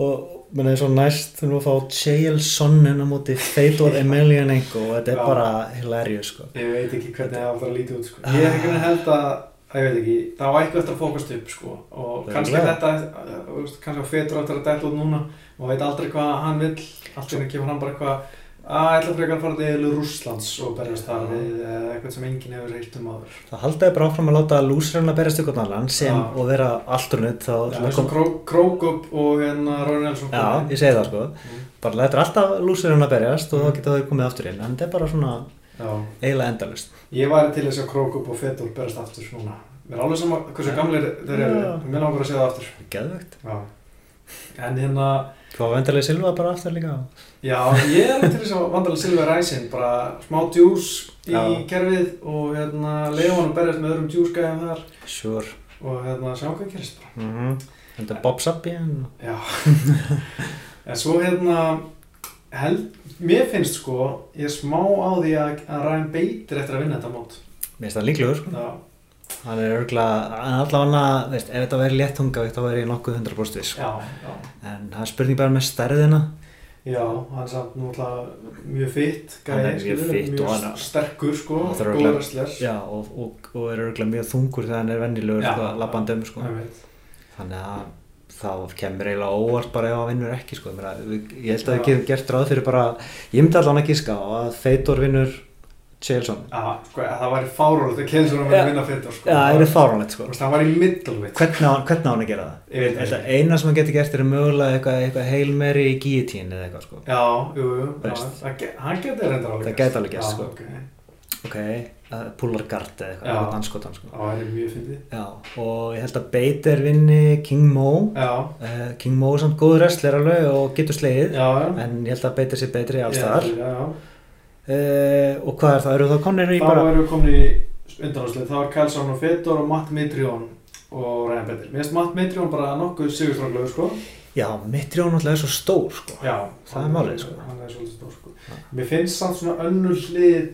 og menn eins og næst þú erum að fá Chael Sonnen á móti Fedor Emelianenko og þetta er bara hilarious sko. Ég veit ekki hvernig það áttur að líti út, sko. Ég er ekki að held að, að ég veit ekki, það var eitthvað eftir að fókast upp, sko, og Það er kannski alveg. þetta, kannski á fetur áttur að dætla út núna og veit aldrei hvað hann vill, allt í henni kemur hann bara eitthvað að ætla frekar að fara til eða Rússlands og berjast þar við eh, eitthvað sem enginn hefur heilt um áður. það haldaði bara áfram að láta lúsirinn að berjast ykkur annan sem Já. og vera þá Já, eins og Kró- Krókup og hérna Róri Nelsson Já, ég segi það sko Mm. bara þetta er alltaf lúsirinn að berjast og Mm. þá geta þau komið aftur inn en þetta er bara svona Já. eiginlega endalust Ég væri til þess að Krókup og Fedor berast aftur núna. Mér er alveg sama hversu gamlir þeir eru, mér langar að segja það aftur. geðvegt Já. En hérna, Hvað vendarlega Silva bara aftur líka já, ég er til þess að vandalega Silver Rising, bara smá djús í Já. kerfið og hérna leiða hann að berjast með öðrum djúsgæðum þar Sure og hérna sjá hvað gerist bara. mm -hmm. Þetta er Bob Sabian Já. en svo hérna, held, mér finnst sko, ég er smá á því að, að Ryan Bader eftir að vinna þetta mót. Mér finnst það líklegur sko Já. Hann er örgulega, hann allavega, veist, ef þetta væri léttunga þá væri ég nokkuð 100% viss sko. Já, já. En það er spurning bara með stærðina Já, hann er samt náttúrulega mjög fitt, Hann er gæði, mjög mjög og hann- sterkur sko, góður wrestler. Já, og, og, og er örgulega mjög þungur þegar hann er vennilegur sko, labbandum sko. Þannig að þá kemur eiginlega óvart bara ef hann vinnur ekki sko. Við- Ég held að við getum gert ráð fyrir bara Ég myndi að gíska á að Feitor vinnur Já, sko, það væri fárólegt að Já. vera að vinna Fedor sko. Já, það er fáránlegt sko. Það var í middleweight. Hvernig á, hvernig á hann að gera það? Eina sem hann getur gert er mögulega eitthvað, eitthvað Hail Mary í guillotine eða eitthvað sko. Já, jú, jú, já, það ge- hann getur reyndar alveg Það gæti alveg sko. ok. Ok, uh, pullar guard eða eitthvað, eitthvað sko. Það væri mjög fyndið. Já, og ég held að Bader vinni King Mo. Já, uh, King Mo er samt góður wrestler alveg og getur slegið. Já, já. En ég held að Bader sé betri alls uh, og hvað er það, eru það komnir í Þá bara erum við komin í undanháðslega, þá er Kelson og Fedor og Matt Mitrión og Ryan Bader. Mér finnst Matt Mitrión bara nokkuð sigurstráklegu, sko. Já, Mitrión alltaf er svo stór sko Já. Það er málið, sko. Hann er svolítið stór, sko. Já. Mér finnst samt svona önnur hlið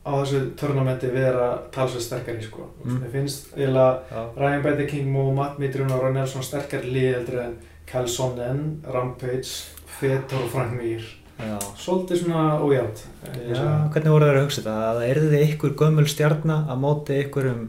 á þessu törnamenti vera talsveit sterkari, sko. Mm. Mér finnst eiginlega Ryan Bader, King Mo, Matt Mitrión og Ron Nelson sterkari lið heldur en Kelsonen, Rampage, Fedor og Frank Mir. Svolítið svona ójátt. Já, hvernig voru þeir að hugsa þetta? Að það erði ykkur gömul stjarnar að móti ykkur um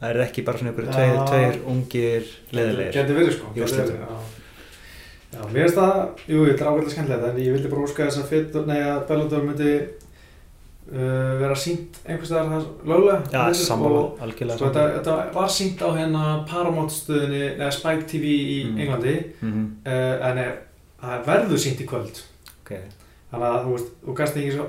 það er ekki bara svona ykkur tveir, tveir ungir leðilegir Geti verið sko gæti verið, Já, já mér finnst það, jú, þetta er ákveðlega skemmtilegt en ég vildi bara óska þess að Fedor, nei að Bellator myndi uh, vera sínt einhvers staðar það löglega. Já, og, sammála, sko, algjörlega þetta, þetta var sínt á hérna Paramount stöðinni, eða Spike TV í Mm. Englandi. Mm uh, en er, það verður sínt í kvöld Ok, þannig að þú veist, þú gæst ekki,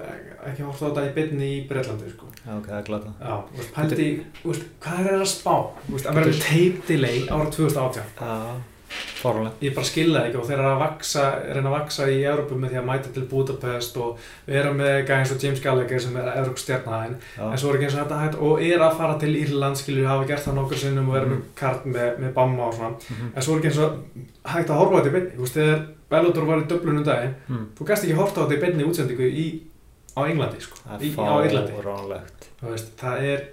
ekki horft á þetta í byrni í Breitlandi sko. já, ok, það er glata Já, veist, pældi, veist, hvað er það að spá? Þú veist, að vera með tape delay ára 2018 Já, fórhóðlega ég bara skilja það ekki og þeir eru að vaksa, reyna að vaksa í Európu með því að mæta til Budapest og vera með gæðins og James Gallagher sem er Európ stjarnæðin en svo er ekki eins og þetta hægt og er að fara til Írland skilju, hafa gert það nokkur sinnum og vera með kart með, með Bamma og svona. Mhm. en svo er ekki eins og hægt að horfa þetta í þegar Bellator var í döblunum daginn. Mm. þú gæst ekki horfa á þetta í beinni útsendingu í, á Englandi sko, Það í, er á þú veist, það er,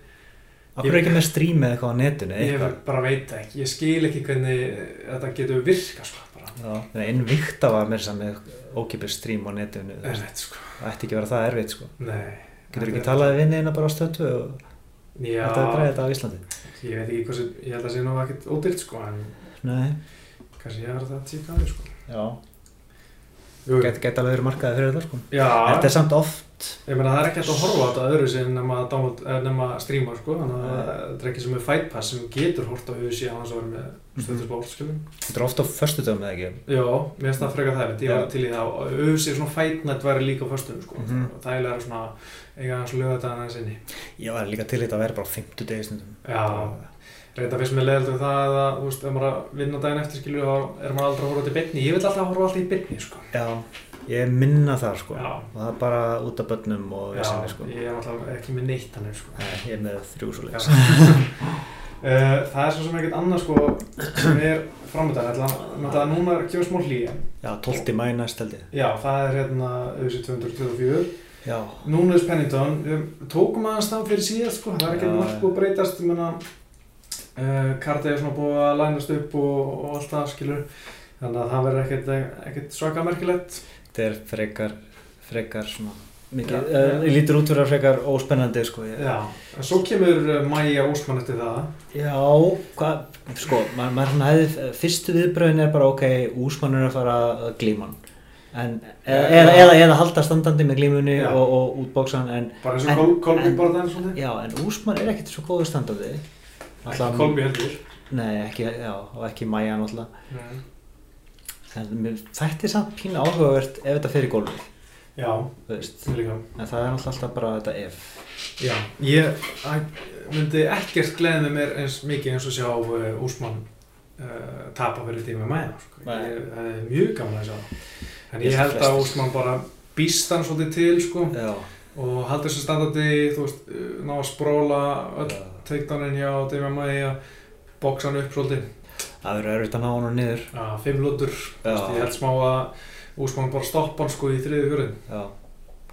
Akkur er ekki með streamið eitthvað á netinu ég eitthvað? bara veit það ekki. Ég skil ekki hvernig þetta getur virka sko, bara, Já, en innvíkta var mér sem með ókipið stream á netinu er þetta sko. Það ætti ekki að vera það erfitt sko. Nei Getur ekki talað við vinniðina bara á stötu og Já, þetta er greiðið þetta á Íslandi? Ég veit ekki hvað sem, ég held að það sé nú ekkert ódýrt sko, en Nei, kannski ég verður það að á því sko. Já. Gæti get alveg verið markaði fyrir þetta sko. Já, Þetta er samt oft. Ég meina það er ekki hægt að horfa á þetta öðru sem download, eh, nema streama sko, þannig að þetta er ekki sem er Fight Pass sem getur hort á UFC annars að vera með Mhm. stöðusbólt, skilum. Þetta er oft á föstudöfum eða ekki? Já, mér finnst það frekar það, ég var Já. til í það og UFC svona Fight Night væri líka á föstum sko, Mhm. það er svona eiga hans lögða þetta aðeins inni. Ég var líka til í þetta að vera bara á 50 degi Já, reynda fyrst með leðalt við það að, þú veist, ef maður er að vinna daginn eftir skilju, þá er maður aldrei að horfa til byrni, ég vil alltaf horfa alltaf í byrni sko. Já, ég minna það sko Já. og það er bara út af börnum og Já, vesinni sko ég er alltaf ekki með neitt hann sko. Nei, ég er með þrjú svo Já. leiks Uh, það er svo sem ekkert annað sko sem er framöndan þannig að núna er kemur smá hlýja Já, 12. mæ næst held ég já, það er hérna auðvitað 224 Já, Núnes Pennington, við tókum aðeins það fyrir síðast sko, það er ekki Já, já. að breytast ég menna uh, Kartið er svona búið að lænast upp og, og allt það skilur þannig að það verður ekkert, ekkert svaka merkilegt. Þetta er frekar frekar svona mikið, Já. uh, ég lítur út fyrir að frekar óspennandi sko ég. já, en svo kemur uh, Maja Ósmann eftir það. Já, hvað, sko, mað svona hefði, fyrstu viðbröðin er bara ok, úsmann er að fara að glíma hann. En, eða, Já. eða, eða, eða halda standandi með glímunni og, og útbóksa hann en, bara eins og Kolby en- en úsmann er ekkert svo góðu standandi ekki Kolby heldur. Nei, ekki, já, og ekki Maja náttúrulega. Mér þætti samt pínu áhugavert ef þetta fer í gólfið, já, líka. En það er náttúrulega alltaf bara þetta ef. Já, ég myndi ekkert gleðið mér eins mikið eins og sjá uh, Úsmann uh, tapa fyrir tíma mæja sko. Ég- það er mjög gaman að sjá. Það. en Ég held að. Úsmann bara býst hann svolítið til sko, Já, og haldur sér standandi þú veist, uh, ná að spróla öll takedowninn hjá Demi Maia bóksa hann upp svolítið. Það verður erfitt að ná hann niður. Já, fimm lútur, ég held smá að Úsmann bara stoppa hann sko í þriðu fjörðin Já,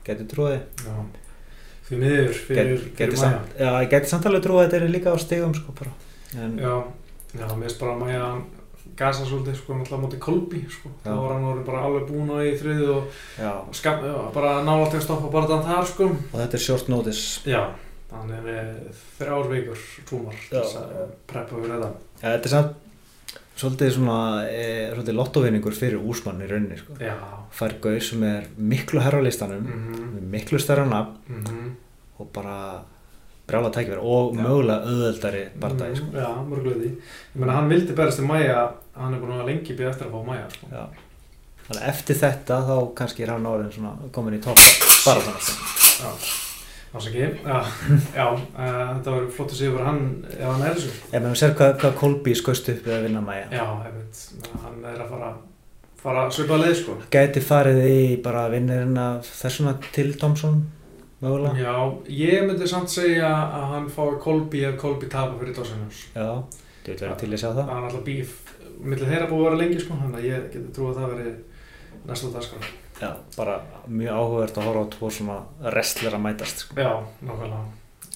getur trúið því. Miður fyrir, Get, fyrir samt, já, ég geti samt alveg trúið að þetta er líka á stigum sko bara. En, Já, já, mér finnst bara að Maja gasa svolítið sko náttúrulega á móti Kolby sko, þá Já. var hann orðinn bara alveg búinn á í þriðið og já, og skam, já, bara nálægt að stoppa bara þann þar sko og þetta er short notice Já, þannig er með þrjár vikur til Já. þess að preppa fyrir þetta ja, þetta er samt svolítið svona e, svolítið lottovinningur fyrir úsmann í rauninni sko. Já, fær gauð sem er miklu herra á listanum mhm, með miklu stærra nafn mhm, og bara brjála tækifæri og Já. mögulega auðveldari bardagi sko. Mm, Já, mörguleiti Ég meina, hann vildi berast til Maja hann er búin að lengi býð eftir að fá Maja sko. Já. Þannig að eftir þetta þá kannski er hann orðin komin í topp bara þannig að Já, Já, já uh, þetta var flott að segja fyrir hann ef hann er þessu. Ef maður sér hvað, hvað Kolby skaust upp við að vinna Maja Já, veit, hann er að fara fara að svipa leið sko. Gæti farið í bara vinnirinn af þessuna til Thompson mögulega? Já, ég myndi samt segja að hann fái Kolby ef Kolby tapa fyrir Dawsonus Já, þú veit verið til að sjá það. Það er alltaf bíf millir þeirra búið að vera lengi sko þannig að ég geti trú að það veri næstu dag sko Já, bara mjög áhugavert að horfa á tvo svona wrestler að mætast sko. Já, nákvæmlega.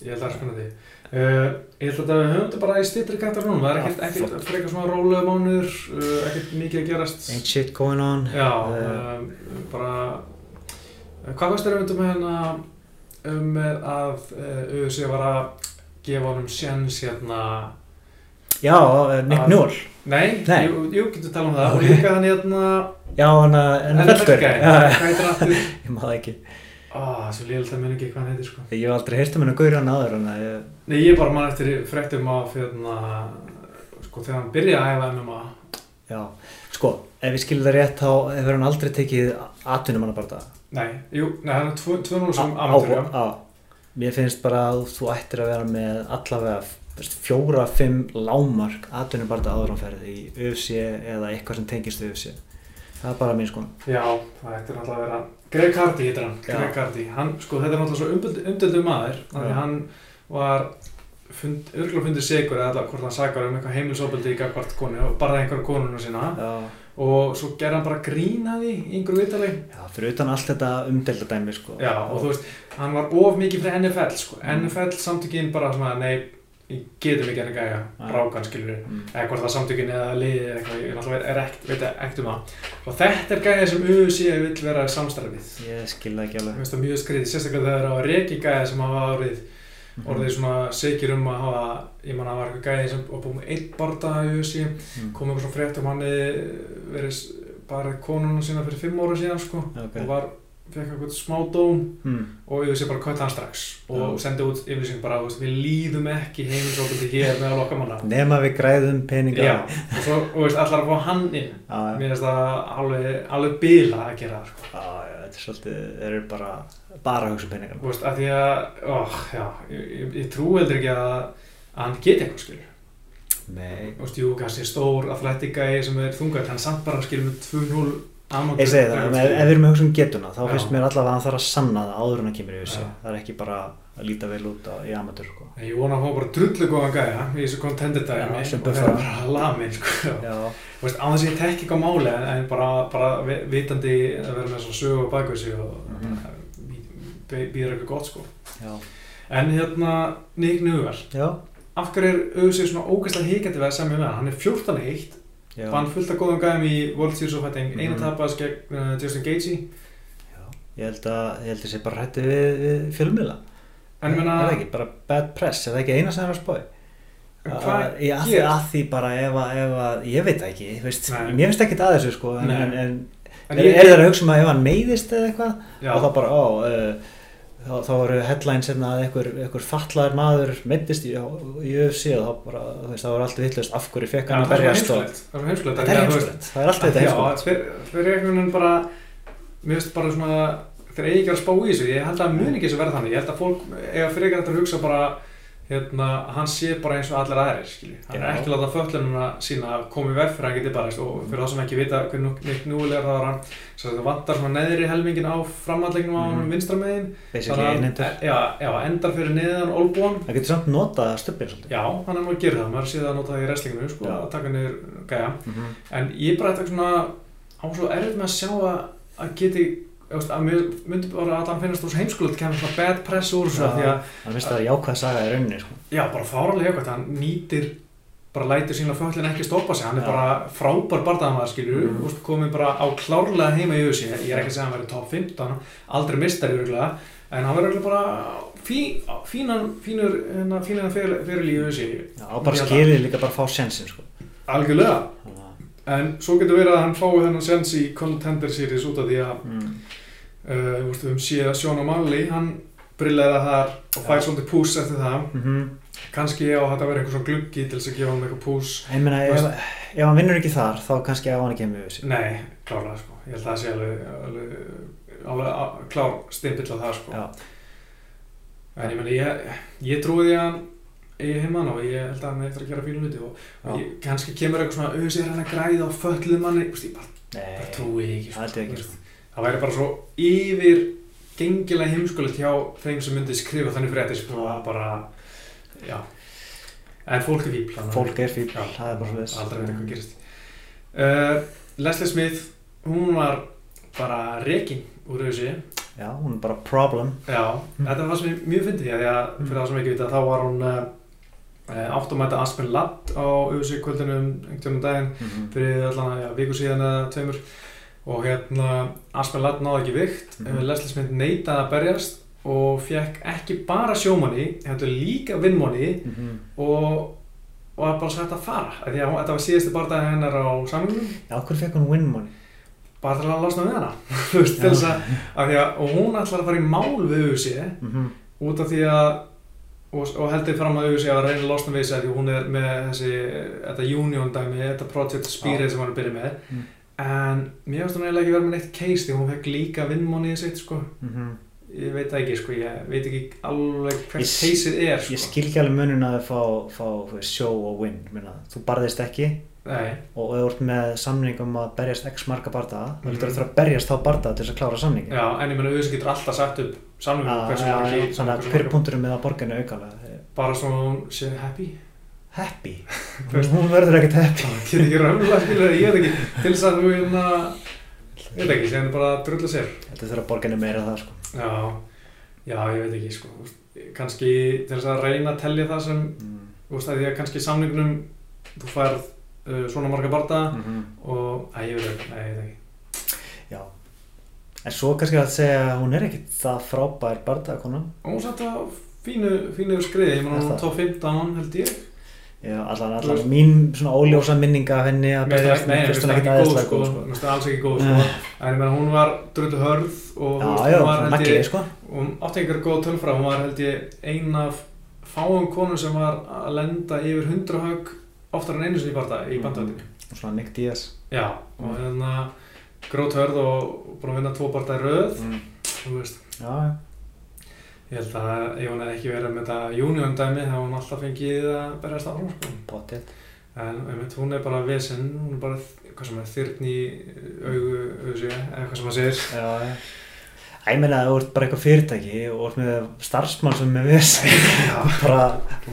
Ég held að það er spennandi. Uh, Ég held að við höfum þetta bara í stýttri kættar núna. Það er ekkert, ekkert frekar svona rólega mánuður uh, ekkert mikið að gerast. Ain't shit going on. Já, um, bara uh, Hvað veist þér um þetta með hérna um með að uh, UFC var að gefa honum sjens hérna Já, eh, Nick Að- Newell Nei, Nei. jú, jú getur tala um það. Og líka hann hérna Já, hann að heitir hann aftur? Ég maður ekki. Á, svo líðilegt að minna ekki hvað hann heitir sko. Ég hef aldrei heyrt um henni gauri hann áður en að ég, Nei, ég bara mann eftir fréttum af hérna, sko, þegar hann byrjaði að æfa MMA Já, sko, ef ég skilur það rétt þá hefur hann aldrei tekið atvinnum hann bara Nei, jú, nei, hann er 2-0 sem Á- amateur, á- Mér finnst bara að þú ættir að vera með allavega fjóra, fimm lámark atvinnum bara áður hann ferði í UFC eða eitthvað sem tengist UFC Það er bara mín sko Já, það ætti náttúrulega að vera Greg Hardy heitir hann. Greg Hardy hann, sko, þetta er náttúrulega svo umdöldu, maður því Já. hann var fund, örgulega fundið sigur eða allavega hvort hann sakar um eitthvað heimilsóbeldi í gagvart konu og bara einhverja konuna sína Já, og svo gerði hann bara grínaði í einhverju vitali já fyrir utan allt þetta umdelda dæmi sko Já, og þú veist, hann var of mikið fyrir NFL sko. Mm. NFL samtökin bara svona, nei, getum ekki henni gæja Ja. rákan, skilur mm. eða hvort það samtökin eða liðið eða eitthvað, ég náttúrulega er ekkert, veit ekkert um það og þetta er gæja sem UFC vill vera samstarfið Ég skil það ekki Mér alveg finnst það mjög skriðið, sérstaklega þegar það var reki gæja sem hafa árið Mhm. orðið svona segir um að hafa ég man að það var eitthvað gæja sem var búið með einn barda í UFC, Mm. kom eitthvað svona frétt um hann verið bara konuna sína fyrir fimm óra síðan sko Ok. og var, fekk eitthvað smá dóm Mm. og UFC bara kvötta hann strax og Já. sendi út yfirlýsing bara, þú veist, við líðum ekki heimilisofbeldi hér með að lokka manna Nema við græðum peninga Já, og svo, og veist, allar að fá hann inn Já, mér finnst það alveg, alveg bila að gera sko. Já, já, þetta er svolítið, þeir eru bara, bara að hugsa um peningarna. Þú veist, að því að, ó, já, ég, ég, ég trú heldur ekki að, að hann geti eitthvað, skilur. Nei. Þú veist, jú, kannski stór athletic-gæi sem er þungað, hann samt bara skilur með 2-0 amateur. Ég segi það, ef, við erum að hugsa um getuna, þá finnst mér allavega að hann þarf að sanna það áður en að kemur í. Já. Það er ekki bara að líta vel út á, í amateur, sko. Ég vona að fá bara drullu góðan gæja í þessu contender dæmi Já, sem og það er bara sko. Já, Þú veist, á þess að ég tekki ekki á máli en, bara, bara vi- vitandi að vera með svona sögu á baku sig og mm. býður eitthvað gott, sko. En hérna, Nick Já, af hverju er auðvitað svona ógæslega híkandi við að semja með hann? Er 14-1, já. Vann fullt af góðum gæðum í World Series of Fighting, einu Mhm. tapast gegn uh, Justin Gaethje. já. Ég held að, ég held að sé bara hrætti við, við fjölmiðla. En ég Er það ekki, bara bad press, er það ekki eina sem er að spói? hvað Ég að, að því bara ef að, ef að, ég veit það ekki, veist, mér finnst ekkert að þessu, sko, en, en, en En er, ég- er það að hugsa um að ef hann meiðist eða eitthvað? Og þá bara, ó, uh, þá, þá eru headlines hérna að einhver, einhver fatlaður maður meittist í, UFC og þá bara, þú veist, þá er allt vittlust af hverju fekk hann það að er berjast og. Það er heimskulegt. þetta er heimskulegt, það er alltaf þetta heimskulegt Já, fyrir, einhvern veginn bara, mér finnst bara svona, þeir eigi ekki að spá í þessu, ég held að mun ekki þessu verða þannig, ég held að fólk eiga fyrir ekki að hugsa bara, hérna, hann sé bara eins og allir aðrir, skilji. Hann er ekki að láta föllununa sína að koma í verð fyrir að hann geti barist og fyrir það sem ekki vita hvernig Newell er það var hann, þetta vantar svona neðri helmingin á framhandlegnum á Mhm. hann vinstra megin. basically einhendur, Já, já, endar fyrir neðan olbúan það getur samt notað stubbin svolítið Já, hann er nú að gera það, maður sé það að nota það í wrestlinginu, sko, Já. að taka niður gæja. Mhm. En ég bara þetta svona á svo erfitt með að sjá að, að geti, að mér myndi bara að hann finnast þú svo heimskulegt, kemur svona bad press úr þessu, því að, það finnst það að jákvæða saga í rauninni sko. já, bara fáralega eitthvað, hann nýtir, bara lætur sína föllin ekki stoppa sig, hann er Já. bara frábær bardaðamaður, skilju, mm. veist, komið bara á klárlega heima í auðvitað, ég er ekki að segja að hann verið top 15, aldrei mistari örgulega, en hann verður bara fí, fínan, fínur, hérna, fínan fyrir, í Já, á bara að- skilið líka bara að fá sensin sko. algjörlega. Þannig að- En svo getur verið að hann fái þennan sens í Contender Series út af því að mm. Uh, þú veist, við höfum séð að Sean O'Malley, hann brillera þar og fær svolítið pús eftir það. Mm kannski á þetta að vera eitthvað svona gluggi til þess að gefa hann eitthvað pús. Ég meina, ef, ef hann vinnur ekki þar, þá kannski á hann ekki með þessi. nei, klárlega sko. Ég held að það sé alveg, alveg, alveg klár stimpill á það sko. Já. en ég meni, ég, ég trúi því að hann eigi heimann og ég held að hann eftir að gera fínu hluti og, ég, kannski kemur eitthvað svona auðvitað hann að græða á fölluð manni. Ég bara, bara trúi því ekki það ég það væri bara svo yfir gengilega heimskulegt hjá þeim sem myndi skrifa þannig fréttir sko, Já. að bara já. En fólk er fíbl að- Fólk er fíbl, Já, það er bara svo aldrei veit hvað gerist. Uh, Leslie Smith hún var bara rekin úr auðvitað Já, hún er bara problem. Já, Mm. þetta var sem ég mjög fyndið því að fyrir það sem ekki vita þá var hún uh, áttumæta Aspen Ladd á auðvitað kvöldinum einhvern tímann um daginn. Mm fyrir allan ja, viku síðan eða tveimur og hérna Aspen Ladd náði ekki vikt Mhm. mm. Leslie Smith neitaði að berjast og fekk ekki bara sjómanni heldur líka vinnmanni -hmm. og og var bara sagt að fara að hún- þetta var síðusti barndagi hennar á samlingunum Já, okkur fekk hún money. bara til að losna við hana að, að og hún ætlar að fara í mál við auðvitað Mm -hmm. út af því að og, og heldur fram að auðvitað að reyna að losna við sig því hún er með þessi þetta union dæmi, þetta project spirit sem hann er að byrja með Mm. En mér finnst hún eiginlega ekki verið með neitt case því hún fekk líka vinnmónið sitt sko Mm ég veit ekki sko, ég veit ekki alveg hvert Ég caseið er Ég sko skil ekki alveg munin að fá, fá show og win. Minna, þú barðist ekki Nei, og þú ert með samning um að berjast x marga bardaða, Mhm. heldur þú að berjast þá bardaða til þess að klára samningin. já, en ég menna auðvitað getur alltaf sagt upp samlingum Já, hversu að hversu hver margir- punktur er með að borginu aukalega? bara svona hún sé happy Happy. Hún verður ekkert happy. Það get ekki raunlega skilur ég veit ekki til þess að þú hérna ég veit ekki, sem bara að drulla sér Þetta þurfa borginu meira það sko. já, já, ég veit ekki sko kannski til þess að reyna að tellja það sem Mm. að því að kannski samningnum þú færð uh, svona marga barda Mm -hmm. og, að ég veit ekki, nei, ég veit ekki Já. En svo kannski að segja að hún er ekkert það frábær bardaðakona. og hún satt á fínu, fínu skriði, ég Er meina hún tók 15 held ég Já, allan, allan veist- mín svona óljósa minninga henni að Mér berjast mér með ekkert ekki góð aðeinslega sko, góð mér sko. finnst það alls ekki góð sko en ég meina hún var drullu hörð og Já, hún já, var held ég sko. hún átti einhver góð tölfra, hún var held ég ein af fáum konum sem var að lenda yfir 100 högg oftar en einu sinni í, barda, í Mhm. bandvættinu. Og svona Nick Diaz. Já, og hérna grót hörð og búin að vinna tvo barda í röð, Mm. þú veist. Já, já. Ég held að ef hún hefði ekki verið með þetta union dæmi þá hefði hún alltaf fengið að berjast áfram, sko. Pottet. En einmitt, hún er bara vesen, hún er bara, hvað sem er, þyrn í augu, sig, eða hvað sem maður segir. Já, já. Æ, ég meina að þú ert bara eitthvað fyrirtæki og ert með starfsmann sem er viss. bara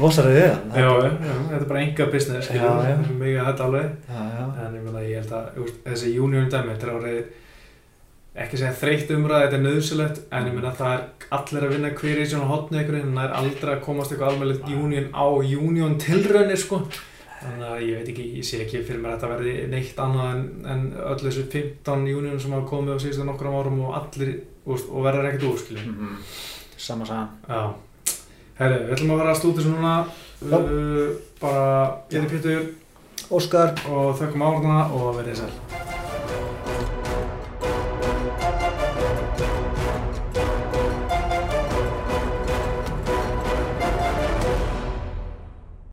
losar þig við hann. Já, já, já, þetta er bara enga business, Já, já. skilur, mig að þetta alveg. Já, já. En ég meina, ég held að þessi union dæmi, þetta er orðið ekki segja þreytt umræð, þetta er nöðsulegt en ég meina það er allir að vinna hver í svona hotni einhvern veginn, það er aldrei að komast eitthvað almennilegt union á union tilraunir sko. Þannig að ég veit ekki, ég sé ekki fyrir mér að þetta verði neitt annað en, en öll þessu 15 union sem hafa komið á síðustu nokkrum árum og allir, veist, og verður ekkert úr, skiljum. Mm -hmm. Sama saman. Já. Herri, við ætlum að vera að stúta þessu núna, uh, bara, ég heiti Pétur Óskar. og þökkum áhörðuna og verðið sæl.